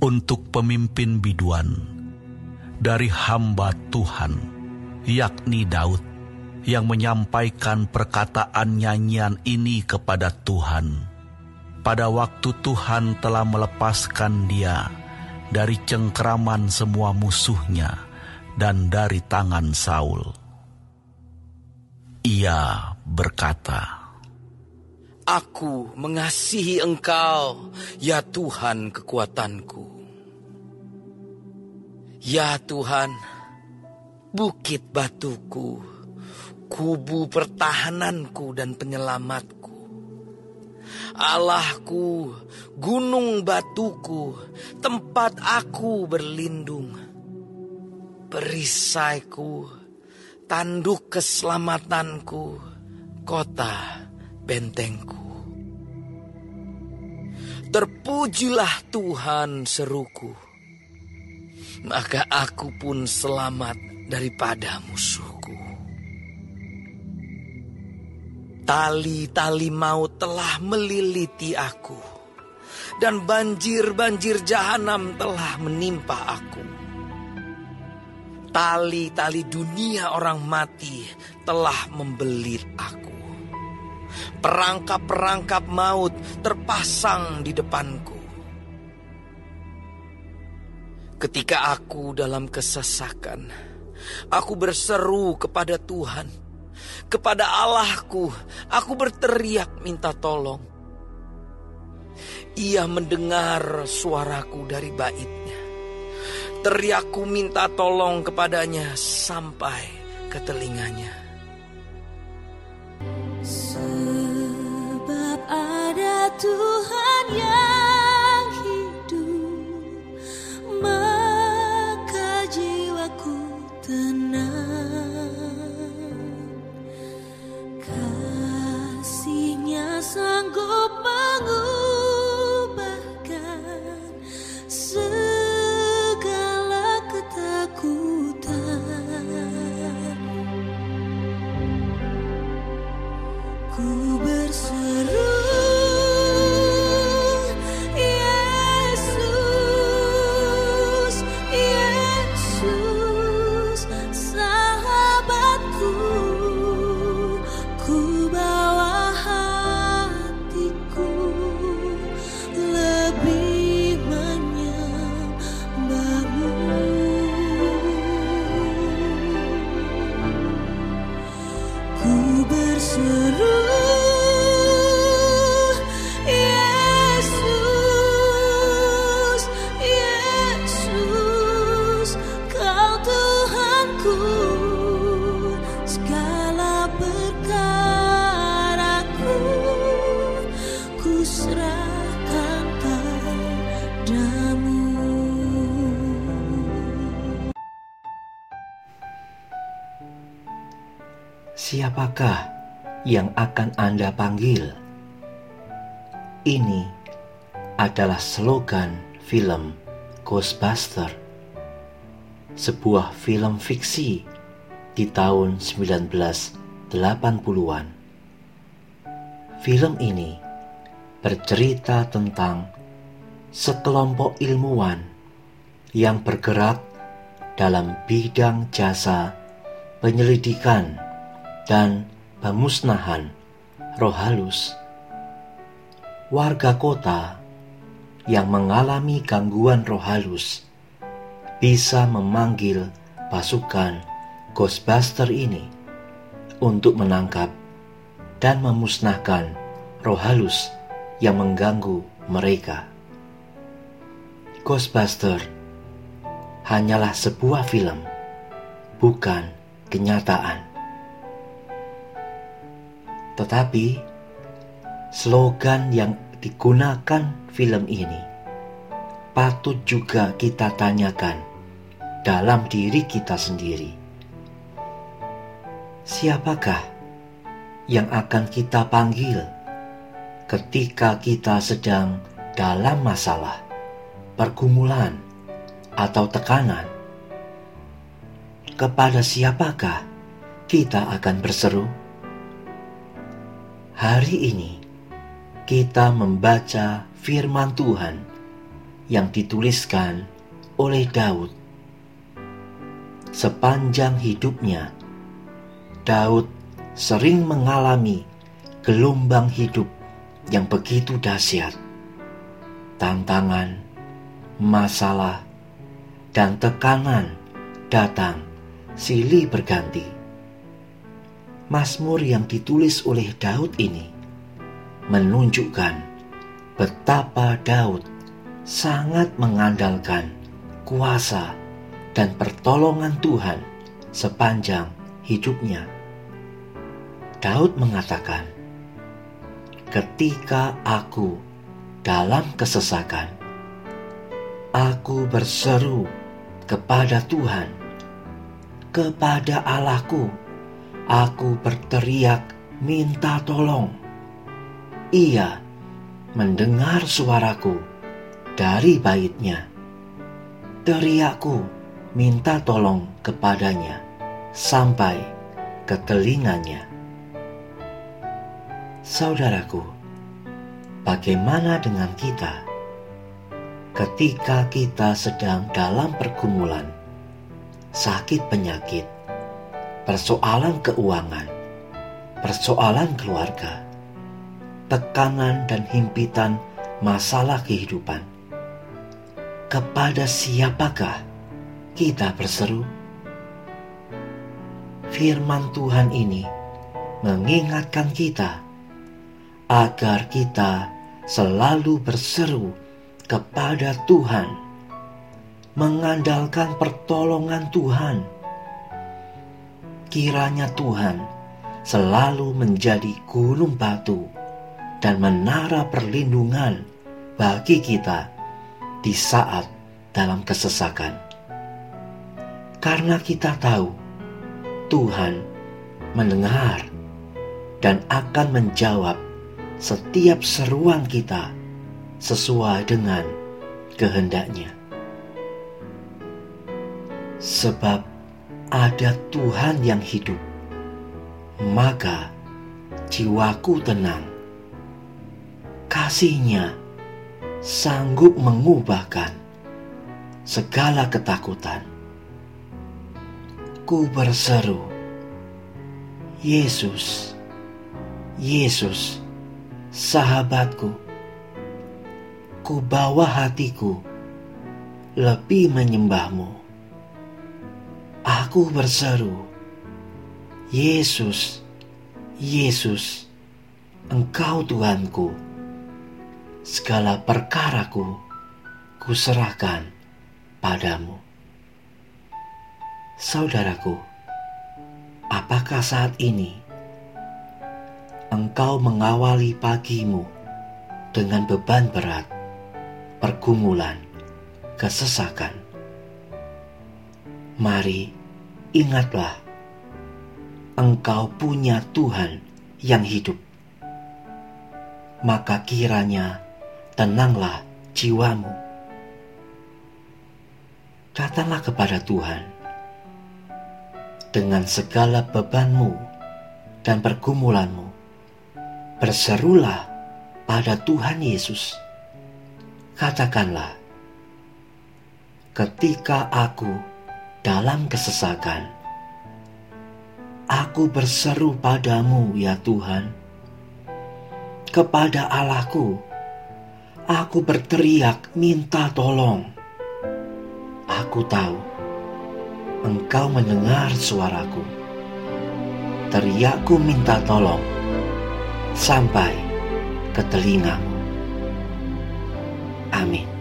untuk pemimpin biduan dari hamba Tuhan, yakni Daud, yang menyampaikan perkataan nyanyian ini kepada Tuhan. Pada waktu Tuhan telah melepaskan dia dari cengkeraman semua musuhnya dan dari tangan Saul. Ia berkata, Aku mengasihi Engkau, ya Tuhan kekuatanku. Ya Tuhan, bukit batuku, kubu pertahananku dan penyelamatku. Allahku, gunung batuku, tempat aku berlindung. Perisaiku, tanduk keselamatanku, kota bentengku. Terpujilah Tuhan seruku, maka aku pun selamat daripada musuhku. Tali-tali maut telah meliliti aku, dan banjir-banjir jahanam telah menimpa aku. Tali-tali dunia orang mati telah membelit aku perangkap-perangkap maut terpasang di depanku. Ketika aku dalam kesesakan, aku berseru kepada Tuhan, kepada Allahku, aku berteriak minta tolong. Ia mendengar suaraku dari baitnya. Teriakku minta tolong kepadanya sampai ke telinganya. Tuhan yang Siapakah yang akan Anda panggil? Ini adalah slogan film Ghostbuster, sebuah film fiksi di tahun 1980-an. Film ini bercerita tentang sekelompok ilmuwan yang bergerak dalam bidang jasa penyelidikan dan pemusnahan roh halus. Warga kota yang mengalami gangguan roh halus bisa memanggil pasukan Ghostbuster ini untuk menangkap dan memusnahkan roh halus yang mengganggu mereka. Ghostbuster hanyalah sebuah film, bukan kenyataan. Tetapi slogan yang digunakan film ini patut juga kita tanyakan dalam diri kita sendiri. Siapakah yang akan kita panggil ketika kita sedang dalam masalah, pergumulan, atau tekanan? Kepada siapakah kita akan berseru? Hari ini kita membaca firman Tuhan yang dituliskan oleh Daud. Sepanjang hidupnya, Daud sering mengalami gelombang hidup yang begitu dahsyat. Tantangan, masalah, dan tekanan datang silih berganti. Mazmur yang ditulis oleh Daud ini menunjukkan betapa Daud sangat mengandalkan kuasa dan pertolongan Tuhan sepanjang hidupnya. Daud mengatakan, "Ketika aku dalam kesesakan, aku berseru kepada Tuhan, kepada Allahku, aku berteriak minta tolong. Ia mendengar suaraku dari baitnya. Teriakku minta tolong kepadanya sampai ke telinganya. Saudaraku, bagaimana dengan kita ketika kita sedang dalam pergumulan, sakit penyakit, persoalan keuangan, persoalan keluarga, tekanan dan himpitan masalah kehidupan? Kepada siapakah kita berseru? Firman Tuhan ini mengingatkan kita agar kita selalu berseru kepada Tuhan, mengandalkan pertolongan Tuhan. Kiranya Tuhan selalu menjadi gunung batu dan menara perlindungan bagi kita di saat dalam kesesakan. Karena kita tahu Tuhan mendengar dan akan menjawab setiap seruan kita sesuai dengan kehendaknya. Sebab ada Tuhan yang hidup, maka jiwaku tenang. Kasihnya sanggup mengubahkan segala ketakutan. Ku berseru, Yesus, Yesus, sahabatku, ku bawa hatiku lebih menyembahmu. Aku berseru, Yesus, Yesus, Engkau Tuhanku segala perkaraku kuserahkan padamu. Saudaraku, apakah saat ini engkau mengawali pagimu dengan beban berat, pergumulan, kesesakan? Mari ingatlah, engkau punya Tuhan yang hidup. Maka kiranya tenanglah jiwamu. Datanglah kepada Tuhan dengan segala bebanmu dan pergumulanmu. Berserulah pada Tuhan Yesus. Katakanlah, ketika aku dalam kesesakan, aku berseru padamu ya Tuhan, kepada Allahku Aku berteriak minta tolong. Aku tahu engkau mendengar suaraku. Teriakku minta tolong sampai ke telingamu. Amin.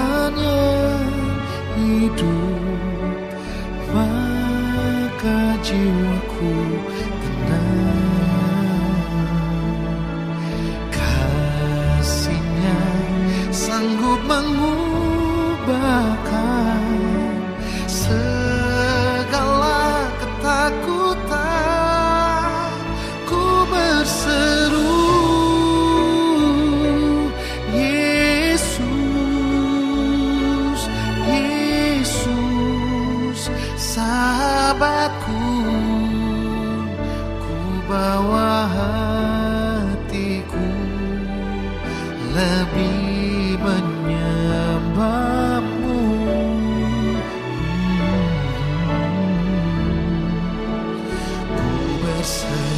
Tuhan yang hidup. Maka jiwaku tenang. Kasihnya sanggup mengubahkan berseru